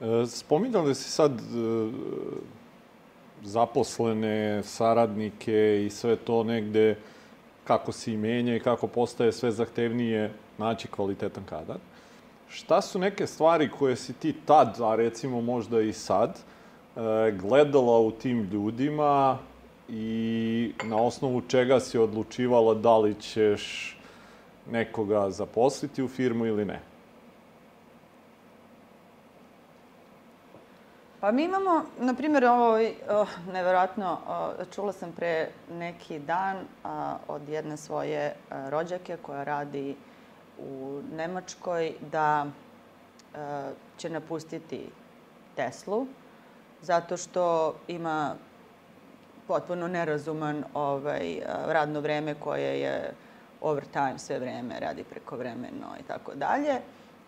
E, spominjali si sad e, zaposlene, saradnike i sve to negde kako se menja i kako postaje sve zahtevnije naći kvalitetan kadar. Šta su neke stvari koje si ti tad, a recimo možda i sad, e, gledala u tim ljudima i na osnovu čega si odlučivala da li ćeš nekoga zaposliti u firmu ili ne? Pa mi imamo, na primjer, ovo, oh, nevjerojatno, oh, čula sam pre neki dan uh, od jedne svoje rođake koja radi u Nemačkoj da uh, će napustiti Teslu zato što ima potpuno nerazuman ovaj, radno vreme koje je overtime sve vreme, radi preko vremeno i tako dalje.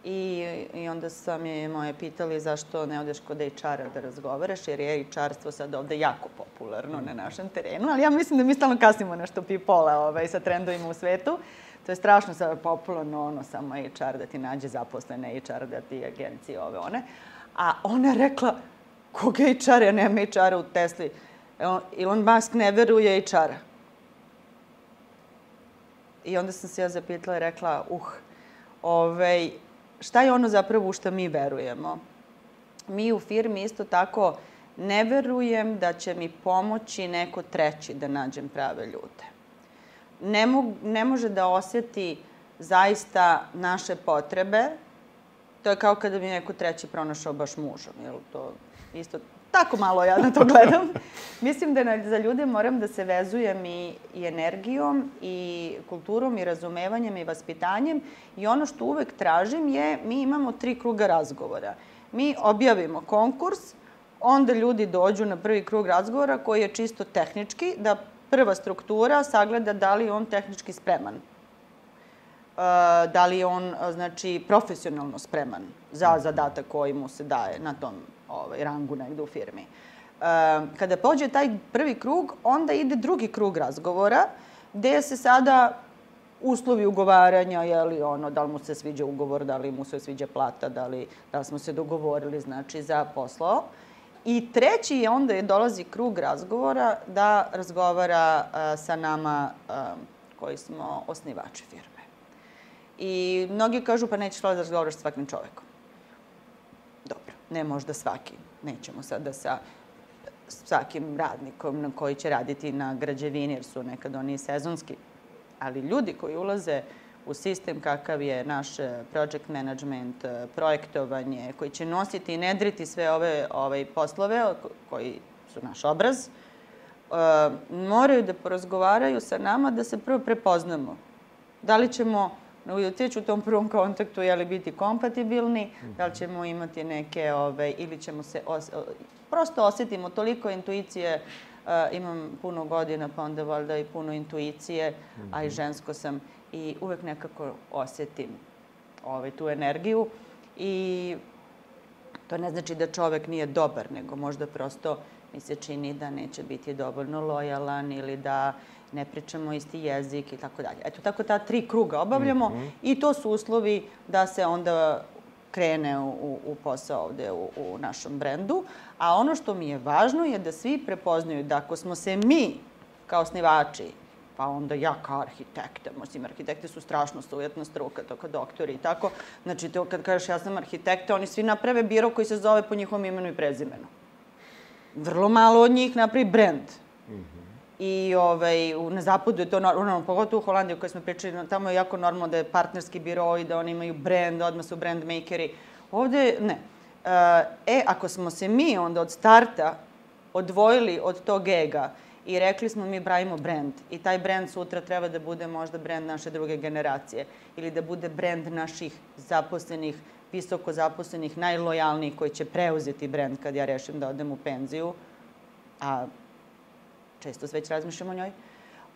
I, I onda sam je moje pitali zašto ne odeš kod HR-a da razgovaraš, jer je HR-stvo sad ovde jako popularno na našem terenu, ali ja mislim da mi stalno kasnimo nešto pipola ovaj, sa trendovima u svetu. To je strašno sad popularno, ono, samo HR da ti nađe zaposlene, HR da ti agencije ove one. A ona je rekla, koga HR, ja nema HR-a u Tesli. Elon Musk ne veruje HR-a. I onda sam se ja zapitala i rekla, uh, ovaj, šta je ono zapravo u što mi verujemo? Mi u firmi isto tako ne verujem da će mi pomoći neko treći da nađem prave ljude. Ne, mo ne može da osjeti zaista naše potrebe. To je kao kada bi neko treći pronašao baš mužom. Jel to isto tako malo ja na to gledam. Mislim da za ljude moram da se vezujem i, i energijom i kulturom i razumevanjem i vaspitanjem i ono što uvek tražim je mi imamo tri kruga razgovora. Mi objavimo konkurs, onda ljudi dođu na prvi krug razgovora koji je čisto tehnički, da prva struktura sagleda da li je on tehnički spreman. Uh, da li je on, znači, profesionalno spreman za zadatak koji mu se daje na tom ovaj, rangu negde u firmi. E, kada pođe taj prvi krug, onda ide drugi krug razgovora, gde se sada uslovi ugovaranja, je li ono, da li mu se sviđa ugovor, da li mu se sviđa plata, da li, da li smo se dogovorili, znači, za posao. I treći je onda je dolazi krug razgovora da razgovara a, sa nama a, koji smo osnivači firme. I mnogi kažu pa nećeš da razgovaraš sa svakim čovekom ne možda svaki. Nećemo sada sa svakim radnikom na koji će raditi na građevini, jer su nekad oni sezonski. Ali ljudi koji ulaze u sistem kakav je naš eh, project management, eh, projektovanje, koji će nositi i nedriti sve ove ovaj, poslove koji su naš obraz, uh, moraju da porazgovaraju sa nama da se prvo prepoznamo. Da li ćemo otići u tom prvom kontaktu, je li biti kompatibilni, da li ćemo imati neke, ove, ovaj, ili ćemo se, os, prosto osetimo toliko intuicije, uh, imam puno godina, pa onda valjda i puno intuicije, mm -hmm. a i žensko sam i uvek nekako osetim ovaj, tu energiju i to ne znači da čovek nije dobar, nego možda prosto mi se čini da neće biti dovoljno lojalan ili da uh, ne pričamo isti jezik i tako dalje. Eto, tako ta tri kruga obavljamo mm -hmm. i to su uslovi da se onda krene u, u posao ovde u, u našem brendu. A ono što mi je važno je da svi prepoznaju da ako smo se mi kao osnivači pa onda ja kao arhitekta, mislim, arhitekte su strašno sujetna struka, to kao doktori i tako. Znači, to kad kažeš ja sam arhitekta, oni svi naprave biro koji se zove po njihovom imenu i prezimenu. Vrlo malo od njih napravi brend. Mm -hmm. I ovaj, na zapadu je to normalno, pogotovo u Holandiji u kojoj smo pričali, tamo je jako normalno da je partnerski biro i da oni imaju brand, odmah su brand makeri. Ovde ne. E, ako smo se mi onda od starta odvojili od tog ega i rekli smo mi pravimo brand i taj brand sutra treba da bude možda brand naše druge generacije ili da bude brand naših zaposlenih, visoko zaposlenih, najlojalnijih koji će preuzeti brand kad ja rešim da odem u penziju, a često već razmišljamo o njoj,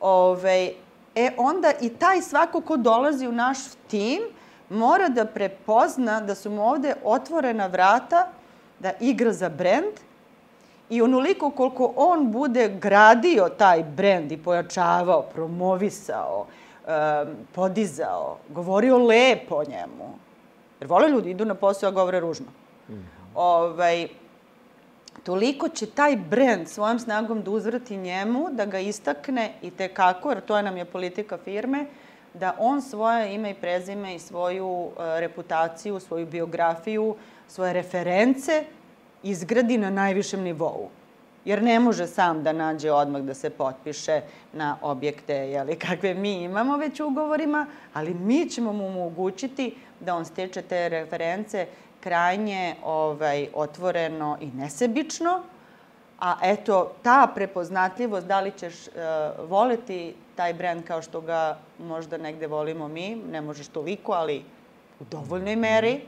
Ove, e onda i taj svako ko dolazi u naš tim mora da prepozna da su mu ovde otvorena vrata da igra za brend i onoliko koliko on bude gradio taj brend i pojačavao, promovisao, podizao, govorio lepo o njemu. Jer vole ljudi, idu na posao, a govore ružno. Mm -hmm. ovaj, toliko će taj brend svojom snagom da uzvrati njemu, da ga istakne i te kako, jer to nam je politika firme, da on svoje ime i prezime i svoju uh, reputaciju, svoju biografiju, svoje reference izgradi na najvišem nivou. Jer ne može sam da nađe odmah da se potpiše na objekte jeli, kakve mi imamo već ugovorima, ali mi ćemo mu omogućiti da on steče te reference krajnje ovaj, otvoreno i nesebično, a eto, ta prepoznatljivost, da li ćeš uh, voleti taj brend kao što ga možda negde volimo mi, ne možeš toliko, ali u dovoljnoj meri,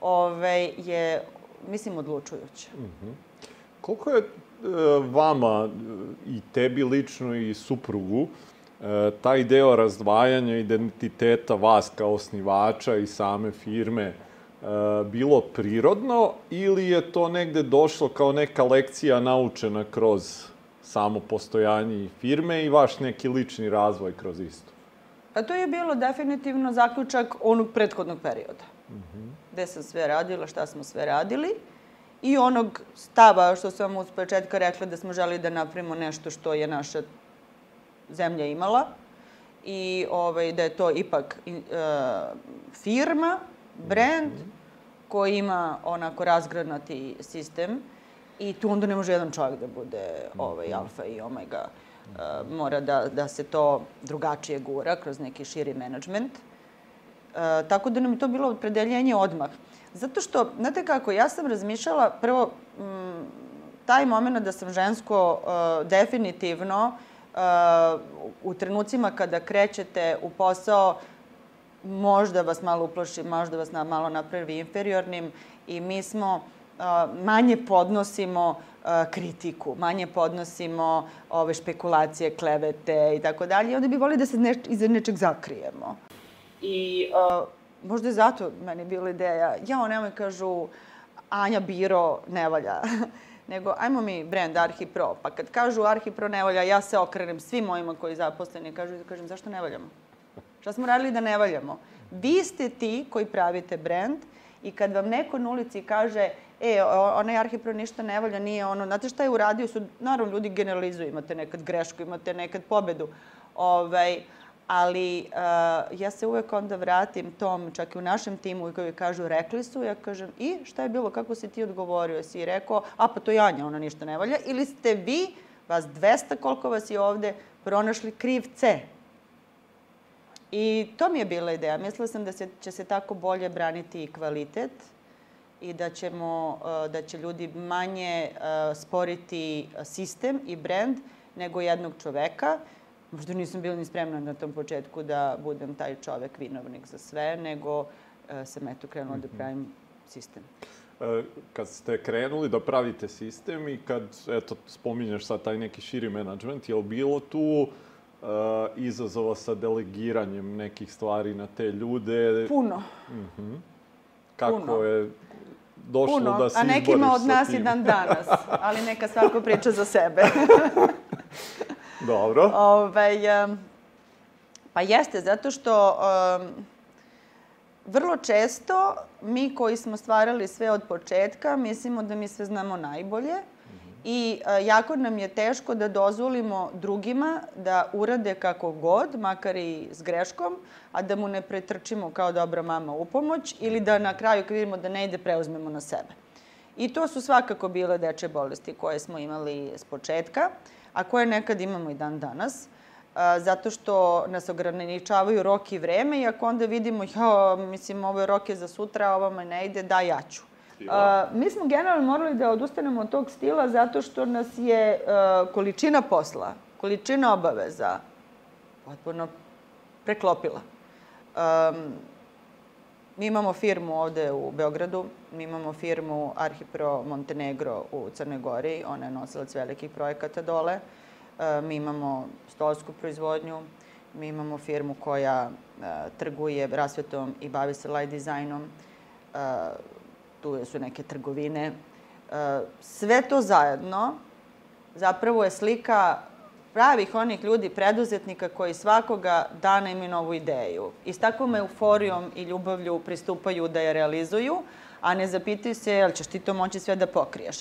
ovaj, je, mislim, odlučujuće. Mm -hmm. Koliko je e, vama i tebi lično i suprugu e, taj deo razdvajanja identiteta vas kao osnivača i same firme E, bilo prirodno ili je to negde došlo kao neka lekcija naučena kroz samo postojanje firme i vaš neki lični razvoj kroz isto? Pa to je bilo definitivno zaključak onog prethodnog perioda. Mm -hmm. Gde sam sve radila, šta smo sve radili. I onog stava što sam vam uz početka rekla da smo želi da napravimo nešto što je naša zemlja imala i ovaj, da je to ipak uh, firma brend koji ima onako razgranati sistem i tu onda ne može jedan čovjek da bude ovaj, alfa i omega. Uh, mora da, da se to drugačije gura kroz neki širi menadžment. Uh, tako da nam je to bilo opredeljenje odmah. Zato što, znate kako, ja sam razmišljala, prvo, m, taj moment da sam žensko uh, definitivno uh, u trenucima kada krećete u posao možda vas malo uplaši, možda vas na, malo napravi inferiornim i mi smo manje podnosimo kritiku, manje podnosimo ove špekulacije, klevete i tako dalje. Onda bi volili da se ne, iza nečeg zakrijemo. I uh, možda je zato meni bila ideja, jao, nemoj kažu Anja Biro ne valja. nego ajmo mi brand Arhipro. Pa kad kažu Arhipro ne valja, ja se okrenem svim mojima koji zaposleni kažu, kažem zašto ne valjamo? Šta smo radili da ne valjamo? Vi ste ti koji pravite brend i kad vam neko na ulici kaže e, onaj arhipro ništa ne valja, nije ono, znate šta je uradio, su, naravno, ljudi generalizuju, imate nekad grešku, imate nekad pobedu, ovaj, ali uh, ja se uvek onda vratim tom, čak i u našem timu, koji kažu, rekli su, ja kažem, i šta je bilo, kako si ti odgovorio? Si rekao, a pa to je Anja, ona ništa ne valja, ili ste vi, vas 200 koliko vas je ovde, pronašli krivce I to mi je bila ideja. Mislila sam da se, će se tako bolje braniti i kvalitet i da, ćemo, uh, da će ljudi manje uh, sporiti sistem i brand nego jednog čoveka. Možda nisam bila ni spremna na tom početku da budem taj čovek vinovnik za sve, nego uh, sam eto krenula mm -hmm. da mhm. pravim sistem. Kad ste krenuli da pravite sistem i kad, eto, spominješ sad taj neki širi menadžment, je li bilo tu uh, izazova sa delegiranjem nekih stvari na te ljude. Puno. Uh mhm. -huh. Kako Puno. je došlo Puno. da se A nekima od nas i dan danas, ali neka svako priča za sebe. Dobro. Ove, ovaj, um, pa jeste, zato što um, vrlo često mi koji smo stvarali sve od početka mislimo da mi sve znamo najbolje i e, jako nam je teško da dozvolimo drugima da urade kako god, makar i s greškom, a da mu ne pretrčimo kao dobra mama u pomoć ili da na kraju kad vidimo da ne ide preuzmemo na sebe. I to su svakako bile deče bolesti koje smo imali s početka, a koje nekad imamo i dan danas a, zato što nas ograničavaju rok i vreme i ako onda vidimo, ja, mislim, ovo je rok je za sutra, a ovome ne ide, da, ja ću. Uh, mi smo generalno morali da odustanemo od tog stila zato što nas je uh, količina posla, količina obaveza potpuno preklopila. Um, mi imamo firmu ovde u Beogradu, mi imamo firmu Arhipro Montenegro u Crnoj Gori, ona je nosilac velikih projekata dole. Uh, mi imamo stolsku proizvodnju, mi imamo firmu koja trguje rasvetom i bavi se light dizajnom. Uh, tu su neke trgovine. E, sve to zajedno zapravo je slika pravih onih ljudi, preduzetnika koji svakoga dana imaju novu ideju. I s takvom euforijom i ljubavlju pristupaju da je realizuju, a ne zapitaju se jel ćeš ti to moći sve da pokriješ.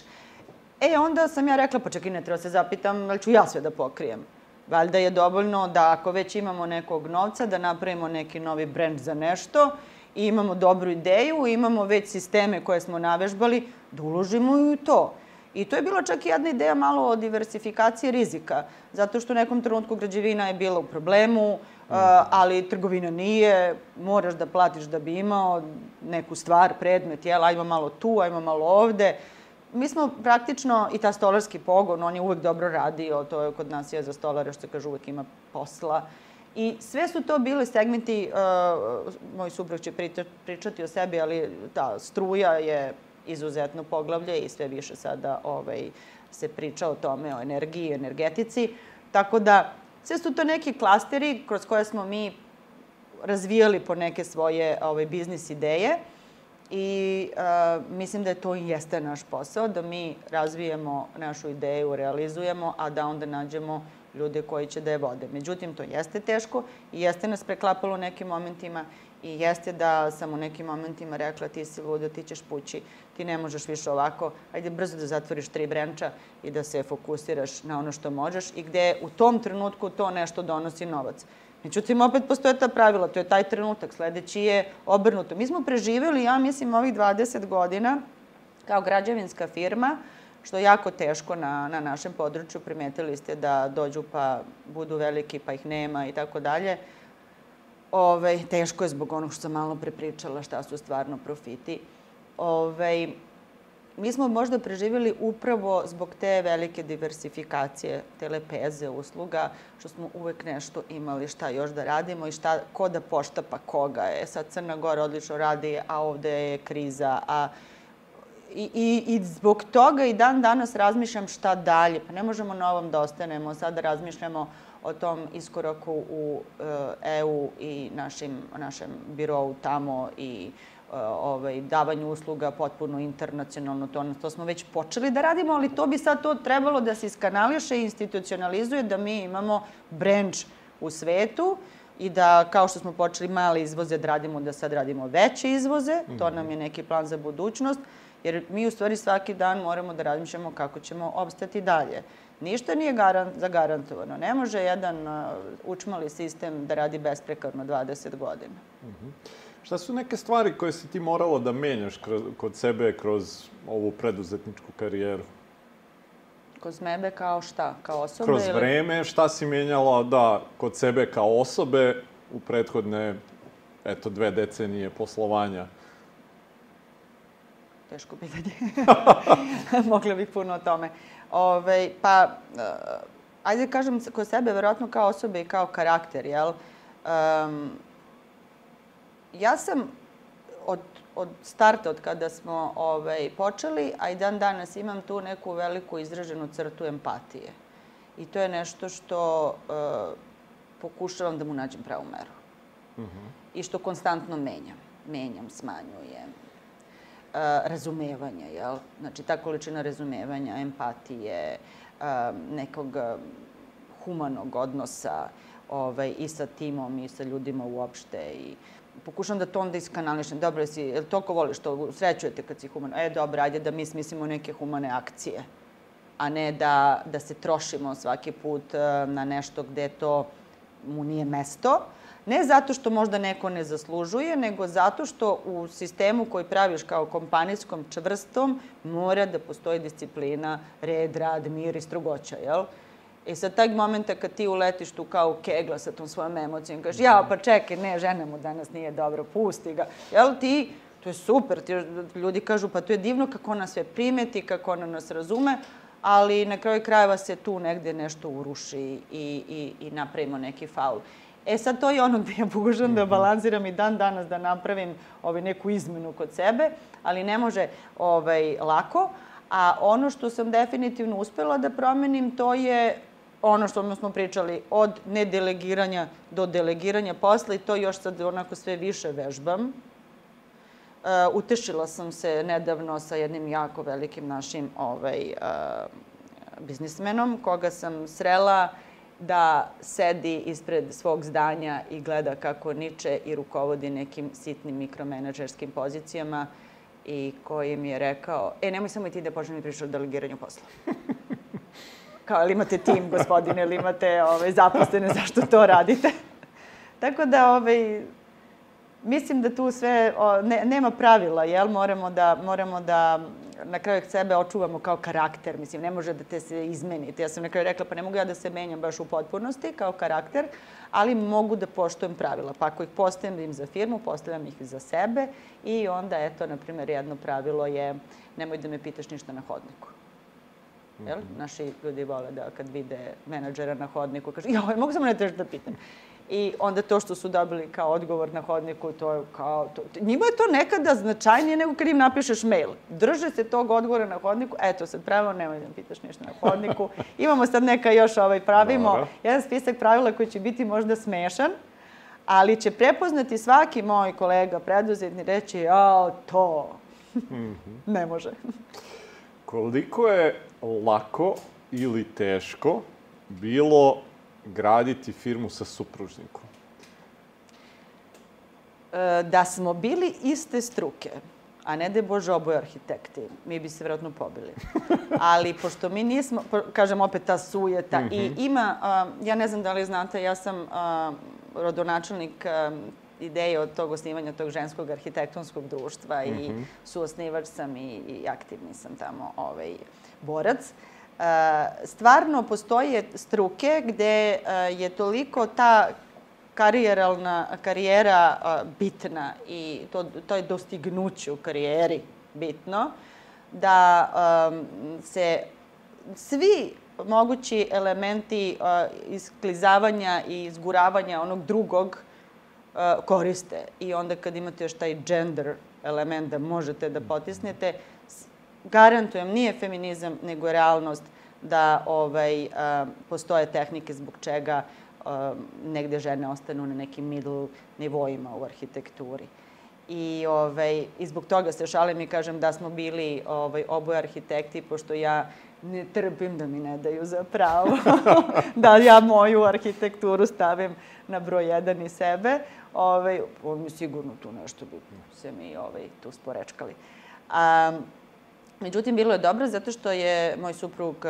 E, onda sam ja rekla, pa čekaj, ne treba se zapitam, jel ću ja sve da pokrijem. Valjda je dovoljno da ako već imamo nekog novca, da napravimo neki novi brend za nešto i imamo dobru ideju, imamo već sisteme koje smo navežbali, da uložimo i u to. I to je bila čak i jedna ideja malo o diversifikaciji rizika, zato što u nekom trenutku građevina je bila u problemu, uh, ali trgovina nije, moraš da platiš da bi imao neku stvar, predmet, jel, ajmo malo tu, ajmo malo ovde. Mi smo praktično, i ta stolarski pogon, on je uvek dobro radio, to je kod nas je za stolare, što se kaže, uvek ima posla. I sve su to bili segmenti, uh, moj suprug će pričati o sebi, ali ta struja je izuzetno poglavlje i sve više sada ovaj, se priča o tome, o energiji, energetici. Tako da, sve su to neki klasteri kroz koje smo mi razvijali po neke svoje ovaj, biznis ideje i uh, mislim da je to i jeste naš posao, da mi razvijemo našu ideju, realizujemo, a da onda nađemo ljude koji će da je vode. Međutim, to jeste teško i jeste nas preklapalo u nekim momentima i jeste da sam u nekim momentima rekla ti si ludo, ti ćeš pući, ti ne možeš više ovako, ajde brzo da zatvoriš tri brenča i da se fokusiraš na ono što možeš i gde u tom trenutku to nešto donosi novac. Međutim, opet postoje ta pravila, to je taj trenutak, sledeći je obrnuto. Mi smo preživjeli, ja mislim, ovih 20 godina kao građevinska firma, što je jako teško na, na našem području. Primetili ste da dođu pa budu veliki pa ih nema i tako dalje. Ove, teško je zbog onog što sam malo prepričala šta su stvarno profiti. Ove, mi smo možda preživjeli upravo zbog te velike diversifikacije, te lepeze usluga, što smo uvek nešto imali šta još da radimo i šta, ko da poštapa koga je. Sad Crna Gora odlično radi, a ovde je kriza, a I, i, I zbog toga i dan danas razmišljam šta dalje. Pa ne možemo na ovom da ostanemo, sad da razmišljamo o tom iskoraku u e, EU i našim, našem birovu tamo i e, ovaj, davanju usluga potpuno internacionalno. To, to smo već počeli da radimo, ali to bi sad to trebalo da se iskanališe i institucionalizuje, da mi imamo branch u svetu i da, kao što smo počeli male izvoze da radimo, da sad radimo veće izvoze. To mhm. nam je neki plan za budućnost. Jer mi u stvari svaki dan moramo da razmišljamo kako ćemo obstati dalje. Ništa nije garant, zagarantovano. Ne može jedan uh, učmali sistem da radi besprekarno 20 godina. Mhm. -huh. Šta su neke stvari koje si ti moralo da menjaš kroz, kod sebe kroz ovu preduzetničku karijeru? Kod mebe kao šta? Kao osobe? Kroz ili... vreme, šta si menjala, da, kod sebe kao osobe u prethodne, eto, dve decenije poslovanja? Teško pitanje. Mogla bih puno o tome. Ove, pa, uh, ajde da kažem kod sebe, verovatno kao osobe i kao karakter, jel? Um, ja sam od, od starta, od kada smo ovaj, počeli, a i dan danas imam tu neku veliku izraženu crtu empatije. I to je nešto što uh, pokušavam da mu nađem pravu meru. Mhm. -huh. I što konstantno menjam. Menjam, smanjujem, razumevanja, jel? Znači, ta količina razumevanja, empatije, nekog humanog odnosa ovaj, i sa timom i sa ljudima uopšte i pokušam da to onda iskanališem. Dobro, jesi, jel toliko voliš to, srećujete kad si human? E, dobro, ajde da mi smislimo neke humane akcije, a ne da, da se trošimo svaki put na nešto gde to mu nije mesto. Ne zato što možda neko ne zaslužuje, nego zato što u sistemu koji praviš kao kompanijskom čvrstom mora da postoji disciplina, red, rad, mir i strogoća, jel? I sad taj momenta kad ti uletiš tu kao kegla sa tom svojom emocijom, kažeš, ja, pa čekaj, ne, žena mu danas nije dobro, pusti ga. Jel ti, to je super, ti, ljudi kažu, pa to je divno kako ona sve primeti, kako ona nas razume, ali na kraju krajeva se tu negde nešto uruši i, i, i napravimo neki faul. E sad to je ono gde ja pokušam da mhm. balansiram i dan danas da napravim ovaj, neku izmenu kod sebe, ali ne može ovaj, lako. A ono što sam definitivno uspela da promenim, to je ono što smo pričali, od nedelegiranja do delegiranja posla i to još sad onako sve više vežbam. Uh, utešila sam se nedavno sa jednim jako velikim našim ovaj, uh, biznismenom, koga sam srela uh, da sedi ispred svog zdanja i gleda kako niče i rukovodi nekim sitnim mikromenadžerskim pozicijama i koji mi je rekao, e, nemoj samo i ti da počnem da pričati o delegiranju posla. Kao, ili imate tim, gospodine, ili imate ove, ovaj, zaposlene, zašto to radite? Tako da, ovaj, mislim da tu sve, o, ne, nema pravila, jel? Moramo da, moramo da na kraju sebe očuvamo kao karakter. Mislim, ne može da te se izmenite. Ja sam na kraju rekla, pa ne mogu ja da se menjam baš u potpunosti kao karakter, ali mogu da poštujem pravila. Pa ako ih postavim za firmu, postavljam ih za sebe i onda, eto, na primjer, jedno pravilo je nemoj da me pitaš ništa na hodniku. Jel? Mhm. Naši ljudi vole da kad vide menadžera na hodniku, kaže, joj, mogu samo ne da pitam. I onda to što su dobili kao odgovor na hodniku, to je kao... To, njima je to nekada značajnije nego kad im napišeš mail. Drže se tog odgovora na hodniku, eto sad pravilo, nemoj da pitaš ništa na hodniku. Imamo sad neka još ovaj, pravimo Dobre. jedan spisak pravila koji će biti možda smešan, ali će prepoznati svaki moj kolega preduzetni reći, jao, to, -hmm. ne može. Koliko je lako ili teško bilo graditi firmu sa supružnikom? E, da smo bili iste struke, a ne da je Bože oboje arhitekti, mi bi se vjerojatno pobili. Ali pošto mi nismo, kažem opet ta sujeta, mm -hmm. i mhm. ima, ja ne znam da li znate, ja sam rodonačelnik ideje od tog osnivanja tog ženskog arhitektonskog društva mm -hmm. i mhm. suosnivač sam i, i aktivni sam tamo ovaj, borac. Uh, stvarno postoje struke gde e, je toliko ta karijeralna karijera e, bitna i to, to je dostignuće u karijeri bitno, da um, se svi mogući elementi isklizavanja i izguravanja onog drugog koriste. I onda kad imate još taj gender element da možete da potisnete, garantujem, nije feminizam, nego realnost da ovaj, postoje tehnike zbog čega negde žene ostanu na nekim middle nivoima u arhitekturi. I, ovaj, I zbog toga se šalim i kažem da smo bili ovaj, oboje arhitekti, pošto ja ne trpim da mi ne daju za pravo da ja moju arhitekturu stavim na broj jedan i sebe. Ovaj, on mi sigurno tu nešto bi se mi ovaj, tu sporečkali. Um, Međutim, bilo je dobro zato što je moj suprug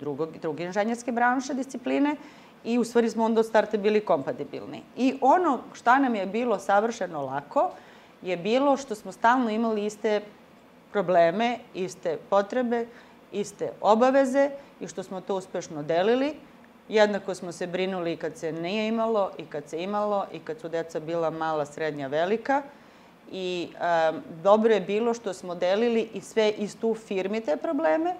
drugog, druge inženjerske branše discipline i u stvari smo onda od starta bili kompatibilni. I ono šta nam je bilo savršeno lako je bilo što smo stalno imali iste probleme, iste potrebe, iste obaveze i što smo to uspešno delili. Jednako smo se brinuli kad se nije imalo i kad se imalo i kad su deca bila mala, srednja, velika i um, dobro je bilo što smo delili i sve iz tu firmi te probleme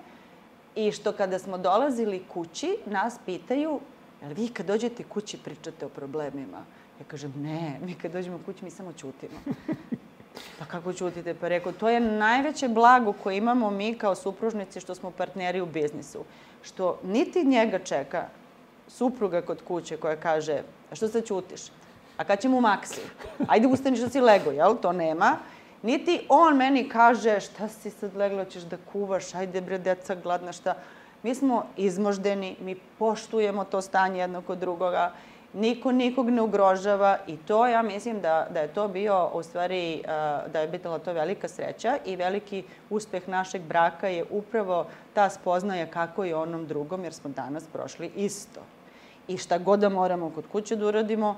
i što kada smo dolazili kući, nas pitaju, jel vi kad dođete kući pričate o problemima? Ja kažem, ne, mi kad dođemo kući mi samo ćutimo. Pa kako ćutite? Pa rekao, to je najveće blago koje imamo mi kao supružnici što smo partneri u biznisu. Što niti njega čeka supruga kod kuće koja kaže, a što se ćutiš? A kad ćemo u maksi? Ajde ustani što si lego, jel? To nema. Niti on meni kaže šta si sad legla, ćeš da kuvaš, ajde bre, deca gladna, šta. Mi smo izmoždeni, mi poštujemo to stanje jedno kod drugoga, niko nikog ne ugrožava i to ja mislim da, da je to bio u stvari, da je bitala to velika sreća i veliki uspeh našeg braka je upravo ta spoznaja kako je onom drugom, jer smo danas prošli isto. I šta god da moramo kod kuće da uradimo,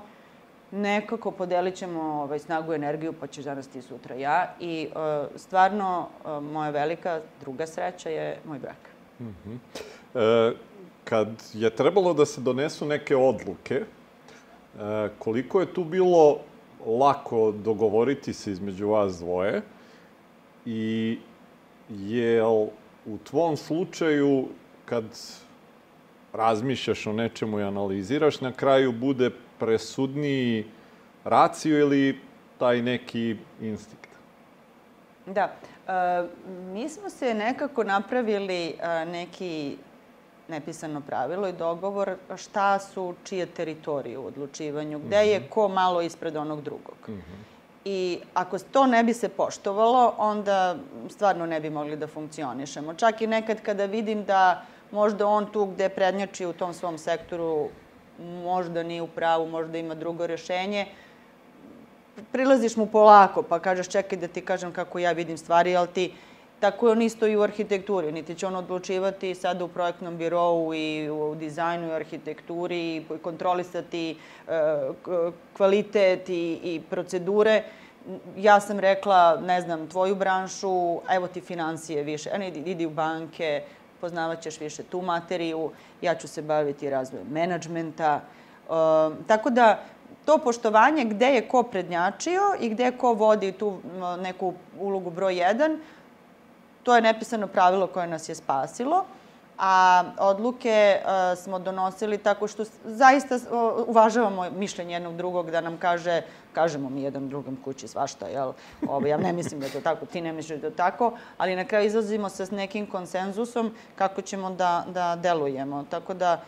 nekako podelit ćemo ovaj, snagu i energiju, pa ćeš danas ti sutra ja. I uh, stvarno, uh, moja velika druga sreća je moj brak. Mm -hmm. e, kad je trebalo da se donesu neke odluke, e, koliko je tu bilo lako dogovoriti se između vas dvoje i je u tvom slučaju kad razmišljaš o nečemu i analiziraš, na kraju bude presudniji racio ili taj neki instinkt? Da. E, mi smo se nekako napravili e, neki nepisano pravilo i dogovor šta su čije teritorije u odlučivanju, gde mm -hmm. je mhm. ko malo ispred onog drugog. Mm -hmm. I ako to ne bi se poštovalo, onda stvarno ne bi mogli da funkcionišemo. Čak i nekad kada vidim da možda on tu gde prednjači u tom svom sektoru možda nije u pravu, možda ima drugo rešenje, prilaziš mu polako, pa kažeš čekaj da ti kažem kako ja vidim stvari, ali ti Tako je on isto i u arhitekturi. Niti će on odlučivati sada u projektnom birovu i u dizajnu i arhitekturi i kontrolisati e, kvalitet i, i procedure. Ja sam rekla, ne znam, tvoju branšu, evo ti financije više, a ne, idi u banke, poznavaćeš više tu materiju, ja ću se baviti razvojem menadžmenta. E, tako da, to poštovanje gde je ko prednjačio i gde ko vodi tu neku ulogu broj 1, To je nepisano pravilo koje nas je spasilo, a odluke uh, smo donosili tako što zaista uvažavamo mišljenje jednog drugog da nam kaže, kažemo mi jedan drugom kući svašta, jel? Ovo, ja ne mislim da je to tako, ti ne misliš da je to tako, ali na kraju izlazimo sa nekim konsenzusom kako ćemo da, da delujemo. Tako da,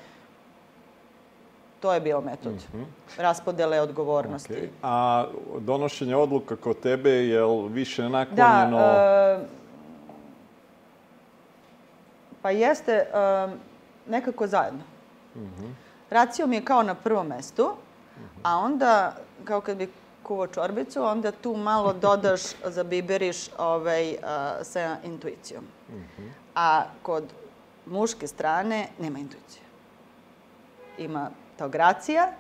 To je bio metod. Mm -hmm. Raspodele odgovornosti. Okay. A donošenje odluka kod tebe je li više naklonjeno... Da, uh, Pa jeste um, nekako zajedno. Mm -hmm. Racio mi je kao na prvom mestu. A onda, kao kad bi kuvo čorbicu, onda tu malo dodaš, zabiberiš ovaj, uh, sa intuicijom. Mm -hmm. A kod muške strane nema intuicije. Ima to gracija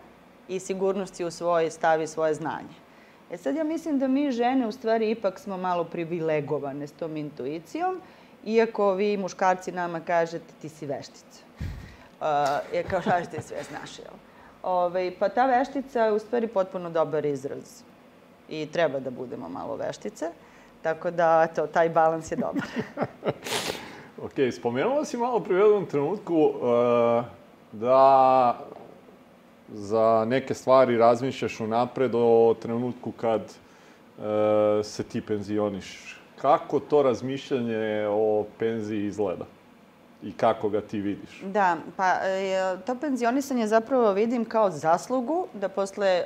i sigurnosti u svoj stavi svoje znanje. E sad ja mislim da mi žene u stvari ipak smo malo privilegovane s tom intuicijom, iako vi muškarci nama kažete ti si veštica. Uh, je kao šta ti sve znaš, jel? Ove, ovaj, pa ta veštica je u stvari potpuno dobar izraz. I treba da budemo malo veštice. Tako da, eto, taj balans je dobar. ok, spomenula si malo pri jednom trenutku uh, da za neke stvari razmišljaš unapred o trenutku kad uh, se ti penzioniš kako to razmišljanje o penziji izgleda? I kako ga ti vidiš? Da, pa e, to penzionisanje zapravo vidim kao zaslugu da posle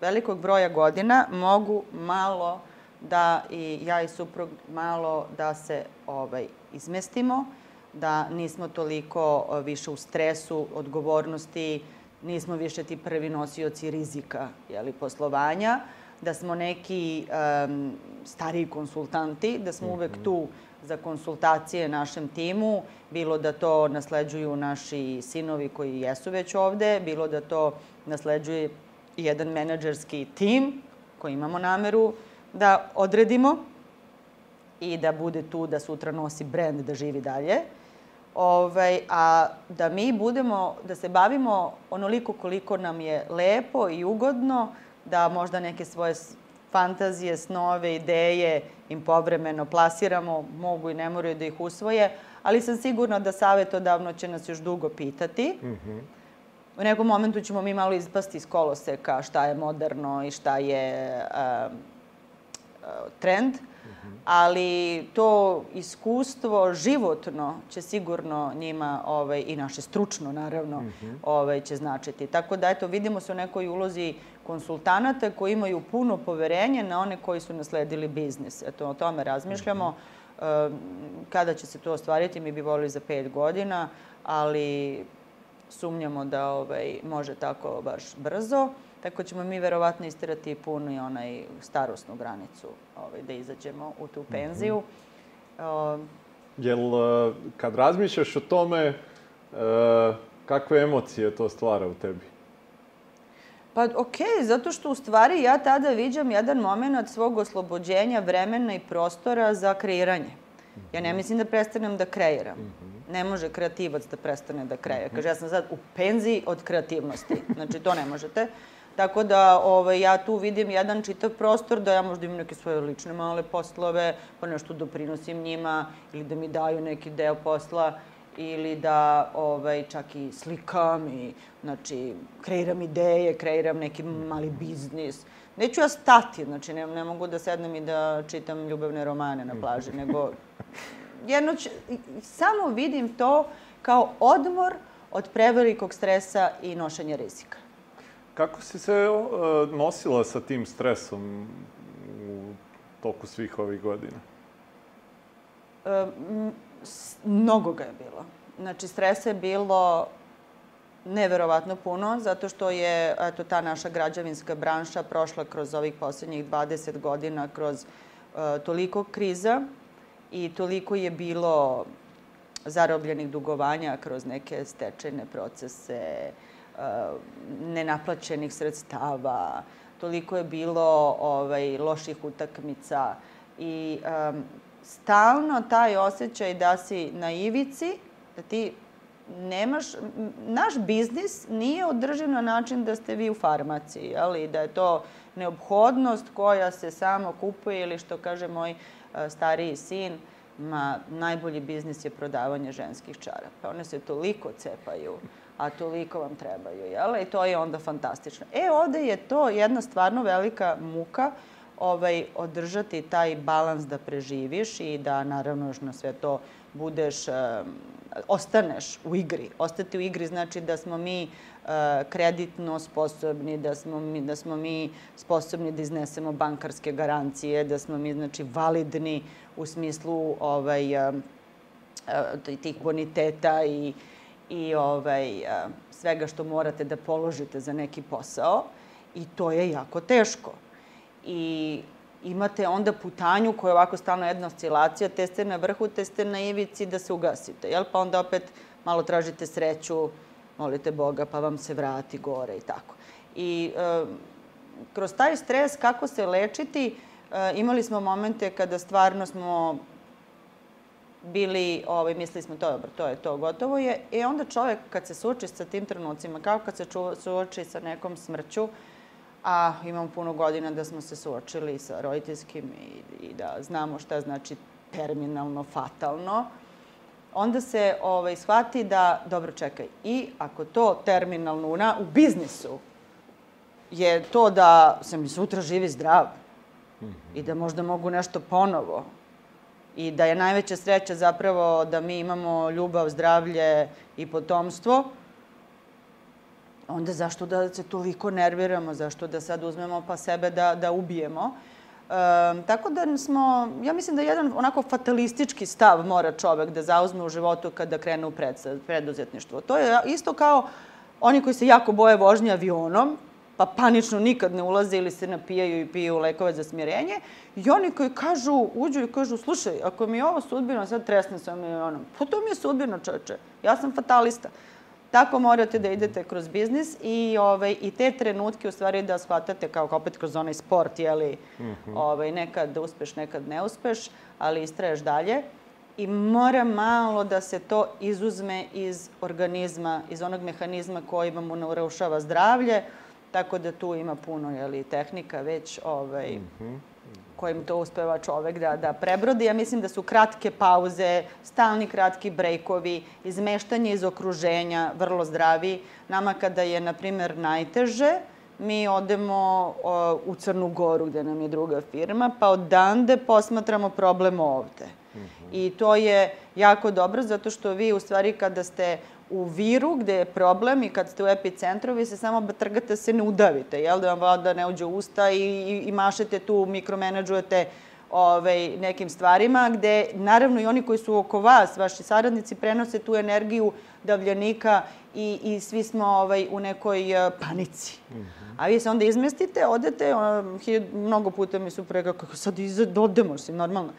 velikog broja godina mogu malo da i ja i suprug malo da se ovaj, izmestimo, da nismo toliko e, više u stresu, odgovornosti, nismo više ti prvi nosioci rizika jeli, poslovanja, da smo neki um, stariji konsultanti, da smo uvek mhm. tu za konsultacije našem timu, bilo da to nasleđuju naši sinovi koji jesu već ovde, bilo da to nasleđuje jedan menadžerski tim koji imamo nameru da odredimo i da bude tu da sutra nosi brend da živi dalje. Ovaj, a da mi budemo, da se bavimo onoliko koliko nam je lepo i ugodno, da možda neke svoje fantazije, snove, ideje im povremeno plasiramo, mogu i ne moraju da ih usvoje, ali sam sigurna da savetodavno će nas još dugo pitati. Mm -hmm. U nekom momentu ćemo mi malo ispasti iz koloseka šta je moderno i šta je uh, trend, mm -hmm. ali to iskustvo životno će sigurno njima ovaj, i naše stručno naravno mm -hmm. ovaj, će značiti. Tako da eto vidimo se u nekoj ulozi konsultanata koji imaju puno poverenje na one koji su nasledili biznis. Eto, o tome razmišljamo. Mm -hmm. Kada će se to ostvariti, mi bi volili za pet godina, ali sumnjamo da ovaj, može tako baš brzo. Tako ćemo mi verovatno istirati puno i onaj starosnu granicu ovaj, da izađemo u tu penziju. Mm -hmm. uh, Jel, kad razmišljaš o tome, uh, kakve emocije to stvara u tebi? Pa okej, okay, zato što u stvari ja tada viđam jedan moment svog oslobođenja vremena i prostora za kreiranje. Ja ne mislim da prestanem da kreiram. Ne može kreativac da prestane da kreira. Kaže, ja sam sad u penziji od kreativnosti. Znači, to ne možete. Tako da ovaj, ja tu vidim jedan čitav prostor da ja možda imam neke svoje lične male poslove, pa nešto doprinosim njima ili da mi daju neki deo posla ili da ovaj, čak i slikam i znači, kreiram ideje, kreiram neki mali biznis. Neću ja stati, znači ne, ne mogu da sednem i da čitam ljubavne romane na plaži, nego jedno ću, samo vidim to kao odmor od prevelikog stresa i nošenja rizika. Kako si se uh, nosila sa tim stresom u toku svih ovih godina? Uh, mnogo ga je bilo. Znači, stresa je bilo neverovatno puno, zato što je eto, ta naša građevinska branša prošla kroz ovih poslednjih 20 godina, kroz uh, toliko kriza i toliko je bilo zarobljenih dugovanja kroz neke stečajne procese, uh, nenaplaćenih sredstava, toliko je bilo ovaj, loših utakmica i um, stalno taj osjećaj da si na ivici, da ti nemaš, naš biznis nije održiv na način da ste vi u farmaciji, ali da je to neophodnost koja se samo kupuje ili što kaže moj stariji sin, ma najbolji biznis je prodavanje ženskih čarapa. One se toliko cepaju, a toliko vam trebaju, jel? I to je onda fantastično. E, ovde je to jedna stvarno velika muka, ovaj, održati taj balans da preživiš i da naravno još na sve to budeš, uh, ostaneš u igri. Ostati u igri znači da smo mi uh, kreditno sposobni, da smo mi, da smo mi sposobni da iznesemo bankarske garancije, da smo mi znači validni u smislu ovaj, uh, tih boniteta i, i ovaj, svega što morate da položite za neki posao. I to je jako teško. I imate onda putanju koja je ovako stalno jedna oscilacija, te ste na vrhu, te ste na ivici da se ugasite, jel? Pa onda opet malo tražite sreću, molite Boga pa vam se vrati gore i tako. I e, kroz taj stres kako se lečiti, e, imali smo momente kada stvarno smo bili, ovaj, mislili smo to dobro, to je to, gotovo je. I onda čovek kad se suoči sa tim trenucima, kao kad se suoči sa nekom smrću, a imamo puno godina da smo se suočili sa roditeljskim i, i da znamo šta znači terminalno, fatalno, onda se ovaj, shvati da, dobro čekaj, i ako to terminalno u, na, u biznisu je to da sam i sutra živi zdrav mm -hmm. i da možda mogu nešto ponovo i da je najveća sreća zapravo da mi imamo ljubav, zdravlje i potomstvo, onda zašto da se toliko nerviramo, zašto da sad uzmemo pa sebe da, da ubijemo. E, tako da smo, ja mislim da jedan onako fatalistički stav mora čovek da zauzme u životu kada krene u pred, preduzetništvo. To je isto kao oni koji se jako boje vožnje avionom, pa panično nikad ne ulaze ili se napijaju i piju lekove za smirenje. I oni koji kažu, uđu i kažu, slušaj, ako mi je ovo sudbina, sad tresne sa milionom, pa to mi je sudbina, čoče. Ja sam fatalista. Tako morate da idete kroz biznis i, ovaj, i te trenutke u stvari da shvatate kao opet kroz onaj sport, jeli, mm -hmm. ovaj, nekad uspeš, nekad ne uspeš, ali istraješ dalje. I mora malo da se to izuzme iz organizma, iz onog mehanizma koji vam narušava zdravlje, tako da tu ima puno jeli, tehnika već ovaj, mm -hmm kojim to uspeva čovek da, da prebrodi. Ja mislim da su kratke pauze, stalni kratki brejkovi, izmeštanje iz okruženja, vrlo zdravi. Nama kada je, na primer, najteže, mi odemo o, u Crnu Goru, gde nam je druga firma, pa odande posmatramo problem ovde. Mm -hmm. I to je jako dobro, zato što vi, u stvari, kada ste u viru gde je problem i kad ste u epicentru, vi se samo trgate se ne udavite, jel? Da vam voda ne uđe u usta i, i, i mašete tu, mikromenadžujete ovaj, nekim stvarima, gde naravno i oni koji su oko vas, vaši saradnici, prenose tu energiju davljanika i, i svi smo ovaj, u nekoj uh, panici. Mm -hmm. A vi se onda izmestite, odete, um, mnogo puta mi su pre kako sad izad, odemo, si normalno.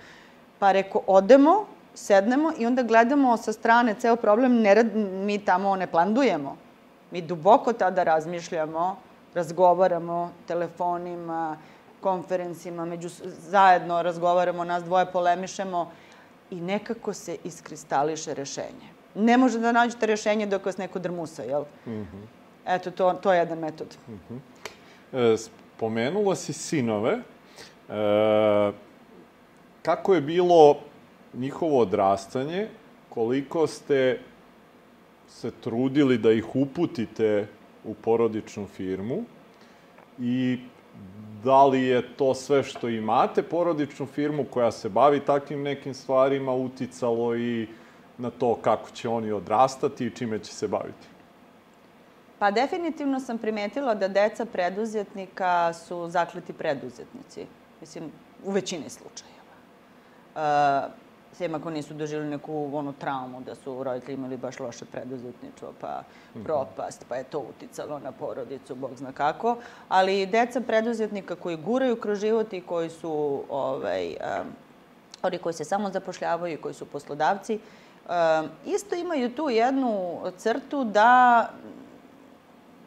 Pa reko, odemo, sednemo i onda gledamo sa strane ceo problem, ne mi tamo ne plandujemo. Mi duboko tada razmišljamo, razgovaramo telefonima, konferencima, među, zajedno razgovaramo, nas dvoje polemišemo i nekako se iskristališe rešenje. Ne može da nađete rešenje dok vas neko drmusa, jel? Mm -hmm. Eto, to, to je jedan metod. Mm -hmm. e, spomenula si sinove. E, kako je bilo njihovo odrastanje, koliko ste se trudili da ih uputite u porodičnu firmu i da li je to sve što imate, porodičnu firmu koja se bavi takvim nekim stvarima, uticalo i na to kako će oni odrastati i čime će se baviti? Pa definitivno sam primetila da deca preduzetnika su zakleti preduzetnici. Mislim, u većini slučajeva. Uh, Sem ako nisu doživjeli neku onu traumu da su roditelji imali baš loše preduzetništvo, pa mm -hmm. propast, pa je to uticalo na porodicu, bog zna kako. Ali deca preduzetnika koji guraju kroz život i koji su ovaj, um, oni koji se samo zapošljavaju i koji su poslodavci, um, isto imaju tu jednu crtu da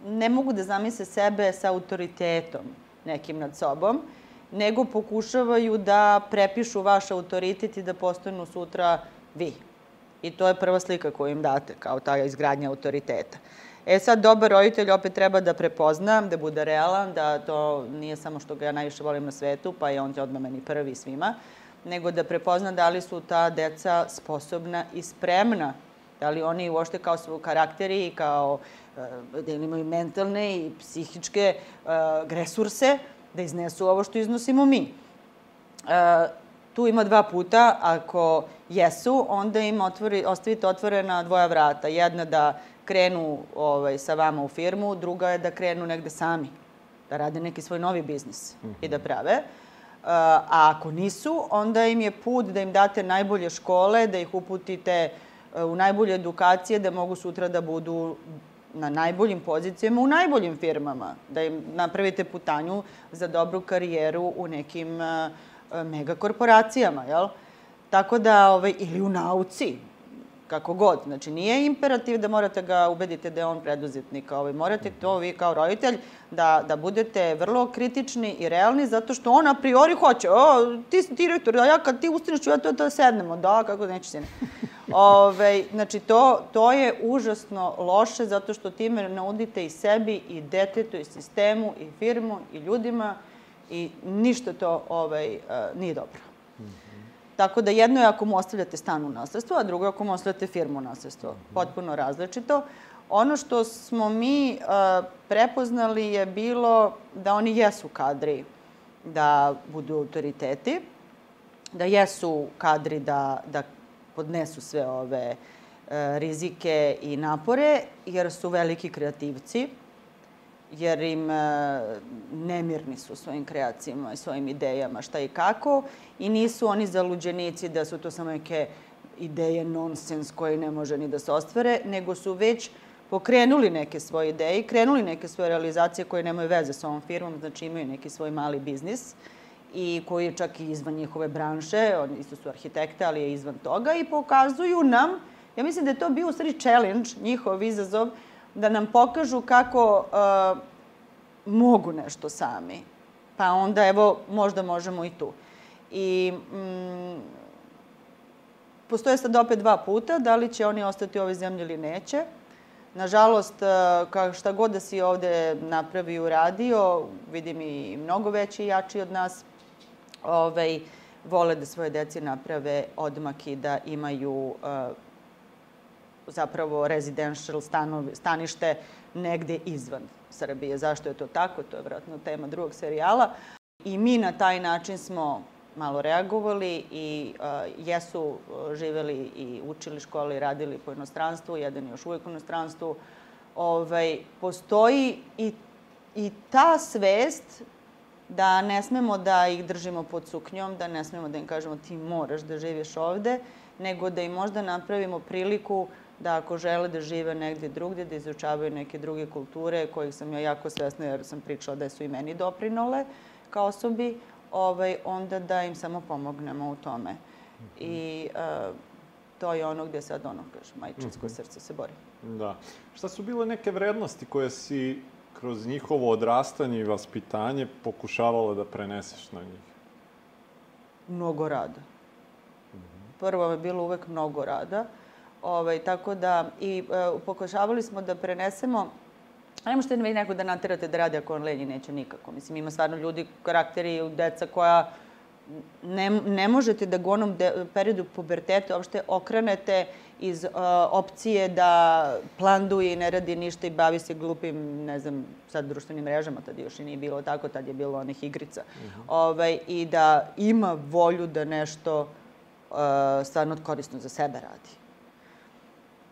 ne mogu da zamisle sebe sa autoritetom nekim nad sobom, nego pokušavaju da prepišu vaš autoritet i da postanu sutra vi. I to je prva slika koju im date, kao ta izgradnja autoriteta. E sad, dobar roditelj opet treba da prepozna, da bude realan, da to nije samo što ga ja najviše volim na svetu, pa je on odmah meni prvi svima, nego da prepozna da li su ta deca sposobna i spremna, da li oni uošte kao svoj karakteri i kao e, da imaju mentalne i psihičke uh, resurse da iznesu ovo što iznosimo mi. E, tu ima dva puta, ako jesu, onda im otvori, ostavite otvorena dvoja vrata. Jedna da krenu ovaj, sa vama u firmu, druga je da krenu negde sami, da rade neki svoj novi biznis mm -hmm. i da mhm. prave. E, a ako nisu, onda im je put da im date najbolje škole, da ih uputite e, u najbolje edukacije, da mogu sutra da budu na najboljim pozicijama u najboljim firmama, da im napravite putanju za dobru karijeru u nekim uh, megakorporacijama, jel? Tako da, ovaj, ili u nauci, kako god. Znači, nije imperativ da morate ga ubedite da je on preduzetnik. Ovaj, morate to vi kao roditelj da, da budete vrlo kritični i realni, zato što on a priori hoće. O, ti si direktor, a ja kad ti ustaneš, ja to, to sednemo. Da, kako neće sine. Ove, znači, to, to je užasno loše, zato što time naudite i sebi, i detetu, i sistemu, i firmu, i ljudima, i ništa to ovaj, nije dobro. Tako da jedno je ako mu ostavljate stan u nasledstvo, a drugo je ako mu ostavljate firmu u nasledstvo. Potpuno različito. Ono što smo mi uh, prepoznali je bilo da oni jesu kadri da budu autoriteti, da jesu kadri da, da podnesu sve ove uh, rizike i napore, jer su veliki kreativci jer im e, nemirni su svojim kreacijama i svojim idejama šta i kako i nisu oni zaluđenici da su to samo neke ideje nonsens koje ne može ni da se ostvare, nego su već pokrenuli neke svoje ideje, krenuli neke svoje realizacije koje nemaju veze sa ovom firmom, znači imaju neki svoj mali biznis i koji je čak i izvan njihove branše, oni isto su arhitekte, ali je izvan toga i pokazuju nam, ja mislim da je to bio u stvari challenge, njihov izazov, da nam pokažu kako uh, mogu nešto sami. Pa onda, evo, možda možemo i tu. I mm, postoje sad opet dva puta, da li će oni ostati u ovoj zemlji ili neće. Nažalost, uh, šta god da si ovde napravi i uradio, vidim i mnogo veći i jači od nas, ovaj, vole da svoje deci naprave odmak i da imaju uh, zapravo residential stanovi, stanište negde izvan Srbije. Zašto je to tako? To je vratno tema drugog serijala. I mi na taj način smo malo reagovali i uh, jesu uh, živeli i učili škole i radili po inostranstvu, jedan je još uvijek u inostranstvu. Ovaj, postoji i, i ta svest da ne smemo da ih držimo pod suknjom, da ne smemo da im kažemo ti moraš da živiš ovde, nego da im možda napravimo priliku da ako žele da žive negde drugde, da izučavaju neke druge kulture, kojih sam ja jako svesna jer sam pričala da su i meni doprinole kao osobi, ovaj, onda da im samo pomognemo u tome. I uh, to je ono gde sad ono, kaže, majčinsko mm -hmm. srce se bori. Da. Šta su bile neke vrednosti koje si kroz njihovo odrastanje i vaspitanje pokušavala da preneseš na njih? Mnogo rada. Mm -hmm. Prvo je bilo uvek mnogo rada. Ovaj, tako da, i e, pokušavali smo da prenesemo Ne možete vi neko da naterate da radi ako on lenji, neće nikako. Mislim, ima stvarno ljudi, karakteri, deca koja ne, ne možete da go onom de, periodu puberteta uopšte okrenete iz uh, opcije da planduje i ne radi ništa i bavi se glupim, ne znam, sad društvenim mrežama, tad još i nije bilo tako, tad je bilo onih igrica. Uh mhm. -huh. ovaj, I da ima volju da nešto uh, stvarno korisno za sebe radi.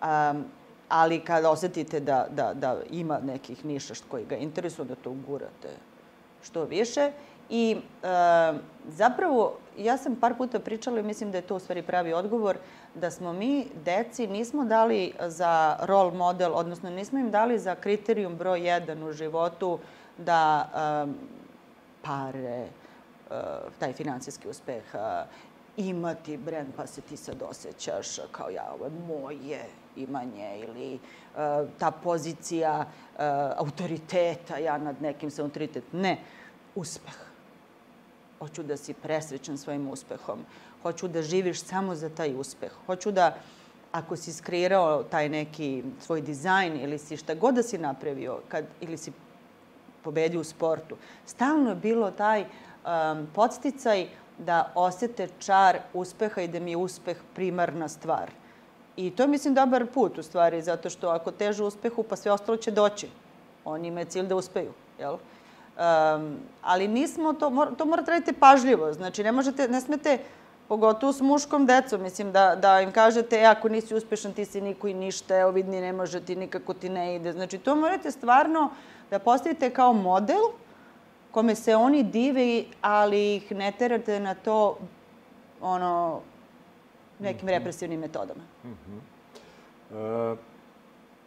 Um, ali kad osetite da, da, da ima nekih niša koji ga interesuju, da to ugurate što više. I e, zapravo, ja sam par puta pričala i mislim da je to u stvari pravi odgovor, da smo mi deci nismo dali za role model, odnosno nismo im dali za kriterijum broj jedan u životu da um, pare, uh, taj finansijski uspeh, uh, imati brend pa se ti sad osjećaš kao ja, ovo je moje imanje ili uh, ta pozicija uh, autoriteta, ja nad nekim sam autoritet. Ne, uspeh. Hoću da si presrećan svojim uspehom. Hoću da živiš samo za taj uspeh. Hoću da, ako si skreirao taj neki svoj dizajn ili si šta god da si napravio, kad, ili si pobedio u sportu, stalno je bilo taj um, podsticaj da osete čar uspeha i da mi je uspeh primarna stvar. I to je, mislim, dobar put, u stvari, zato što ako teže uspehu, pa sve ostalo će doći. Oni imaju cilj da uspeju, jel? Um, ali nismo to, mor, to morate raditi pažljivo. Znači, ne možete, ne smete, pogotovo s muškom decom, mislim, da, da im kažete, e, ako nisi uspešan, ti si niko i ništa, evo vidni, ne može ti, nikako ti ne ide. Znači, to morate stvarno da postavite kao model, kome se oni dive, ali ih ne terate na to ono, nekim -hmm. represivnim metodama. -hmm. e,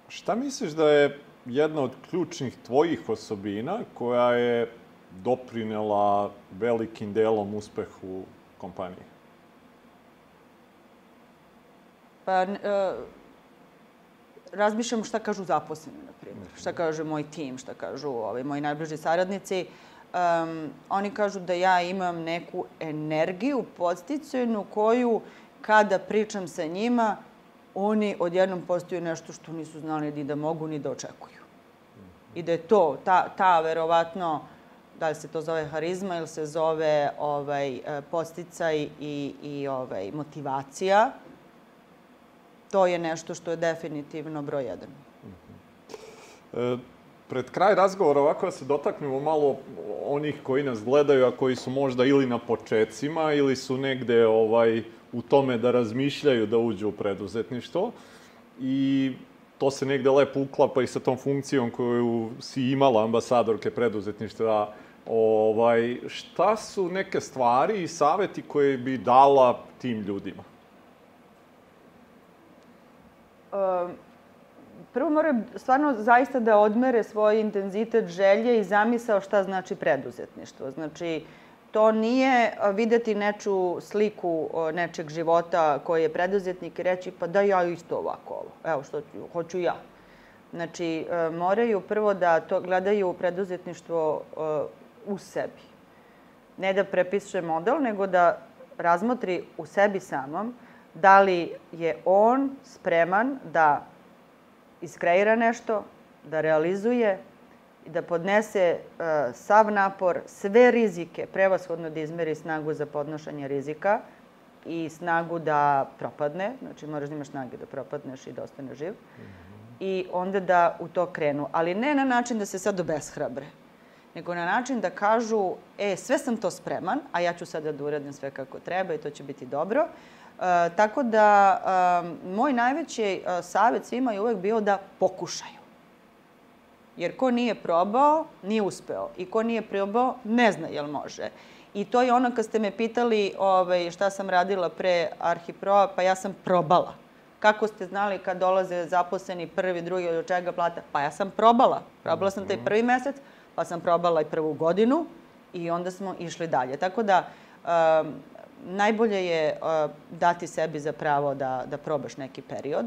šta misliš da je jedna od ključnih tvojih osobina koja je doprinela velikim delom uspehu kompanije? Pa, e, razmišljam šta kažu zaposleni, na primjer. -hmm. Šta kaže moj tim, šta kažu ovi, moji najbliži saradnici. Um, oni kažu da ja imam neku energiju podsticajnu koju kada pričam sa njima, oni odjednom postaju nešto što nisu znali ni da mogu ni da očekuju. I da je to, ta, ta verovatno, da li se to zove harizma ili se zove ovaj, posticaj i, i ovaj, motivacija, to je nešto što je definitivno broj jedan. E, pred kraj razgovora ovako da se dotaknemo malo onih koji nas gledaju, a koji su možda ili na počecima ili su negde ovaj, u tome da razmišljaju da uđu u preduzetništvo. I to se negde lepo uklapa i sa tom funkcijom koju si imala ambasadorke preduzetništva. Ovaj, šta su neke stvari i saveti koje bi dala tim ljudima? Um, prvo moraju stvarno zaista da odmere svoj intenzitet želje i zamisao šta znači preduzetništvo. Znači, to nije videti neču sliku nečeg života koji je preduzetnik i reći pa da ja isto ovako ovo. Evo što ću, hoću ja. Znači, e, moraju prvo da to gledaju preduzetništvo e, u sebi. Ne da prepiše model, nego da razmotri u sebi samom da li je on spreman da iskreira nešto, da realizuje da podnese uh, sav napor, sve rizike, prevashodno da izmeri snagu za podnošanje rizika i snagu da propadne, znači moraš da imaš snage da propadneš i da ostaneš živ, mm -hmm. i onda da u to krenu. Ali ne na način da se sad obeshrabre, nego na način da kažu, e, sve sam to spreman, a ja ću sada da uradim sve kako treba i to će biti dobro. E, tako da, e, moj najveći e, savjet svima je uvek bio da pokušaju. Jer ko nije probao, nije uspeo. I ko nije probao, ne zna jel može. I to je ono kad ste me pitali ovaj, šta sam radila pre Arhiproa, pa ja sam probala. Kako ste znali kad dolaze zaposleni prvi, drugi, od čega plata? Pa ja sam probala. Probala sam taj mhm. prvi mesec, pa sam probala i prvu godinu i onda smo išli dalje. Tako da, um, najbolje je uh, dati sebi za pravo da, da probaš neki period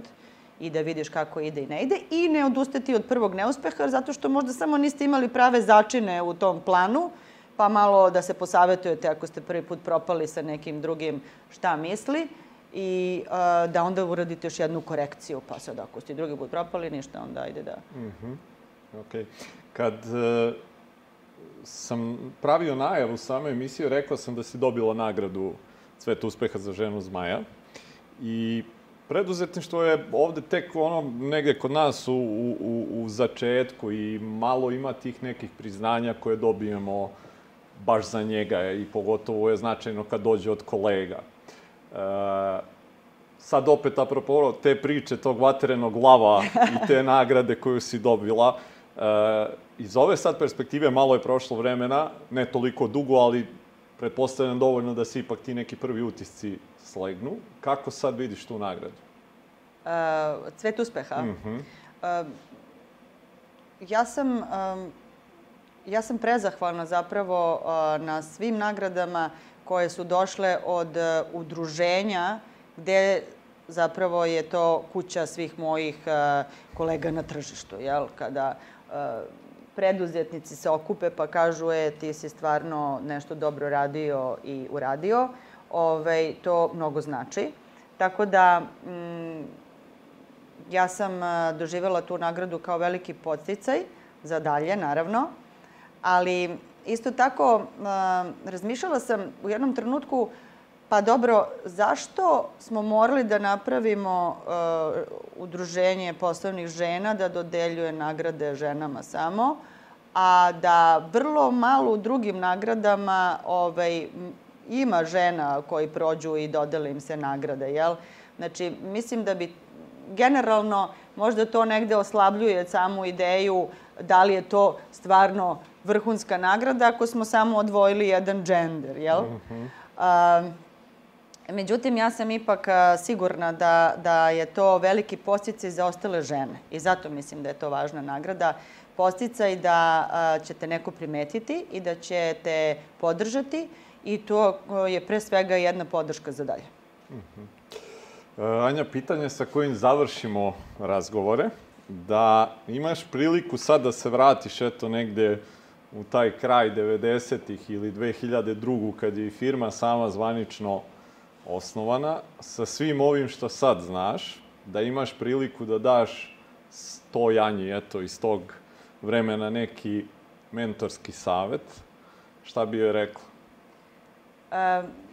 i da vidiš kako ide i ne ide i ne odustati od prvog neuspeha zato što možda samo niste imali prave začine u tom planu pa malo da se posavetujete ako ste prvi put propali sa nekim drugim šta misli i uh, da onda uradite još jednu korekciju pa sad ako ste drugi put propali ništa onda ajde da... Mm -hmm. Ok. Kad uh, sam pravio najavu same emisije, rekao sam da si dobila nagradu Cveta uspeha za ženu zmaja. I preduzetništvo je ovde tek ono negde kod nas u, u, u začetku i malo ima tih nekih priznanja koje dobijemo baš za njega i pogotovo je značajno kad dođe od kolega. E, sad opet, apropo te priče tog vaterenog lava i te nagrade koju si dobila, e, iz ove sad perspektive malo je prošlo vremena, ne toliko dugo, ali pretpostavljam dovoljno da se ipak ti neki prvi utisci slegnu. Kako sad vidiš tu nagradu? Uh, cvet uspeha. Mm -hmm. uh, ja sam... Um, ja sam prezahvalna zapravo uh, na svim nagradama koje su došle od uh, udruženja gde zapravo je to kuća svih mojih uh, kolega na tržištu, jel? Kada uh, preduzetnici se okupe pa kažu, e, ti si stvarno nešto dobro radio i uradio, ovaj, to mnogo znači. Tako da, mm, ja sam uh, doživjela tu nagradu kao veliki podsticaj za dalje, naravno, ali isto tako razmišljala sam u jednom trenutku Pa dobro, zašto smo morali da napravimo uh, udruženje poslovnih žena da dodeljuje nagrade ženama samo, a da vrlo malo u drugim nagradama ovaj, ima žena koji prođu i dodele im se nagrade, jel? Znači, mislim da bi generalno možda to negde oslabljuje samu ideju da li je to stvarno vrhunska nagrada ako smo samo odvojili jedan džender, jel? Mm -hmm. uh, Međutim, ja sam ipak sigurna da, da je to veliki posticaj za ostale žene i zato mislim da je to važna nagrada. Posticaj da ćete neko primetiti i da ćete podržati i to je pre svega jedna podrška za dalje. Uh -huh. Anja, pitanje sa kojim završimo razgovore, da imaš priliku sad da se vratiš eto negde u taj kraj 90-ih ili 2002. kad je firma sama zvanično osnovana, sa svim ovim što sad znaš, da imaš priliku da daš sto Janji, eto, iz tog vremena neki mentorski savet, šta bi joj rekla?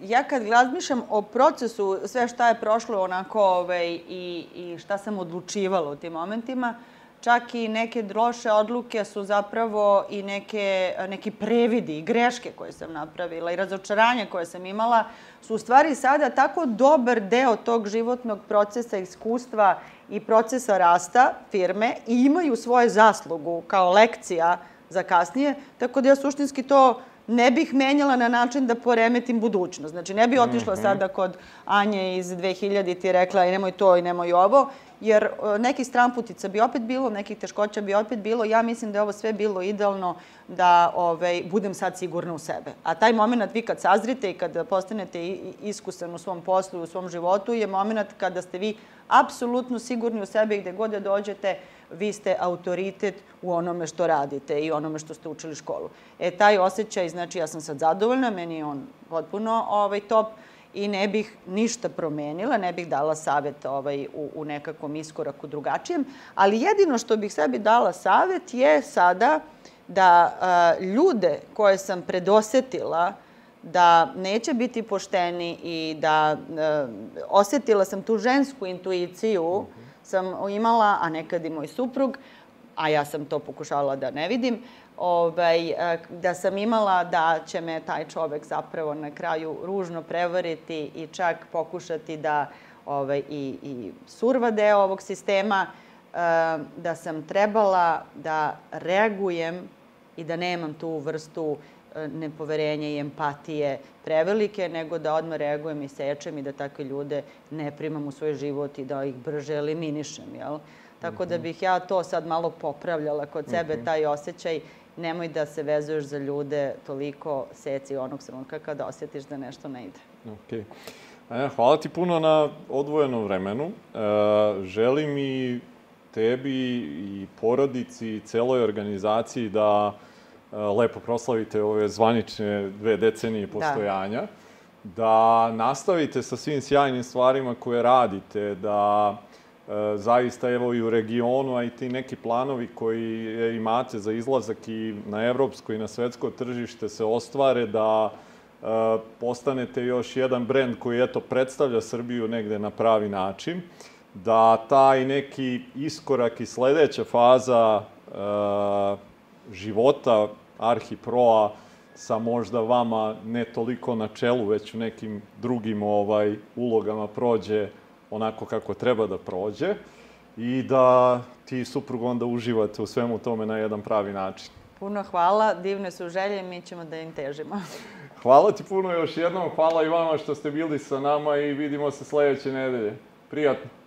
Ja kad razmišljam o procesu, sve šta je prošlo onako ovaj, i, i šta sam odlučivala u tim momentima, čak i neke loše odluke su zapravo i neke, neki previdi i greške koje sam napravila i razočaranje koje sam imala su u stvari sada tako dobar deo tog životnog procesa, iskustva i procesa rasta firme i imaju svoje zaslugu kao lekcija za kasnije, tako da ja suštinski to ne bih menjala na način da poremetim budućnost. Znači, ne bih otišla mm -hmm. sada kod Anje iz 2000 ti rekla i nemoj to i nemoj ovo, jer e, neki stramputica bi opet bilo, nekih teškoća bi opet bilo. Ja mislim da je ovo sve bilo idealno da ovaj, budem sad sigurna u sebe. A taj moment vi kad sazrite i kad postanete iskusan u svom poslu i u svom životu je moment kada ste vi apsolutno sigurni u sebe i gde god da dođete, vi ste autoritet u onome što radite i onome što ste učili školu. E, taj osjećaj, znači ja sam sad zadovoljna, meni je on potpuno ovaj, top i ne bih ništa promenila, ne bih dala savet ovaj, u, u nekakvom iskoraku drugačijem, ali jedino što bih sebi dala savet je sada da a, ljude koje sam predosetila da neće biti pošteni i da a, osetila sam tu žensku intuiciju, sam imala, a nekad i moj suprug, a ja sam to pokušavala da ne vidim, ovaj, e, da sam imala da će me taj čovek zapravo na kraju ružno prevariti i čak pokušati da ovaj, i, i surva deo ovog sistema, e, da sam trebala da reagujem i da nemam tu vrstu e, nepoverenja i empatije prevelike, nego da odmah reagujem i sečem i da takve ljude ne primam u svoj život i da ih brže eliminišem, jel? Tako da mhm. bih ja to sad malo popravljala kod sebe, mhm. taj osjećaj nemoj da se vezuješ za ljude toliko seci onog trenutka kada osjetiš da nešto ne ide. Okay. E, hvala ti puno na odvojenom vremenu. E, želim i tebi i porodici i celoj organizaciji da lepo proslavite ove zvanične dve decenije da. postojanja. Da. da nastavite sa svim sjajnim stvarima koje radite, da E, zaista evo i u regionu, a i ti neki planovi koji imate za izlazak i na evropsko i na svetsko tržište se ostvare da e, postanete još jedan brend koji eto predstavlja Srbiju negde na pravi način, da taj neki iskorak i sledeća faza e, života Arhiproa sa možda vama ne toliko na čelu, već u nekim drugim ovaj ulogama prođe onako kako treba da prođe. i da ti i suprug onda uživate u svemu tome na jedan pravi način. Puno hvala, divne su želje, mi ćemo da im težimo. Hvala ti puno još jednom, hvala i vama što ste bili sa nama i vidimo se sledeće nedelje. Prijatno.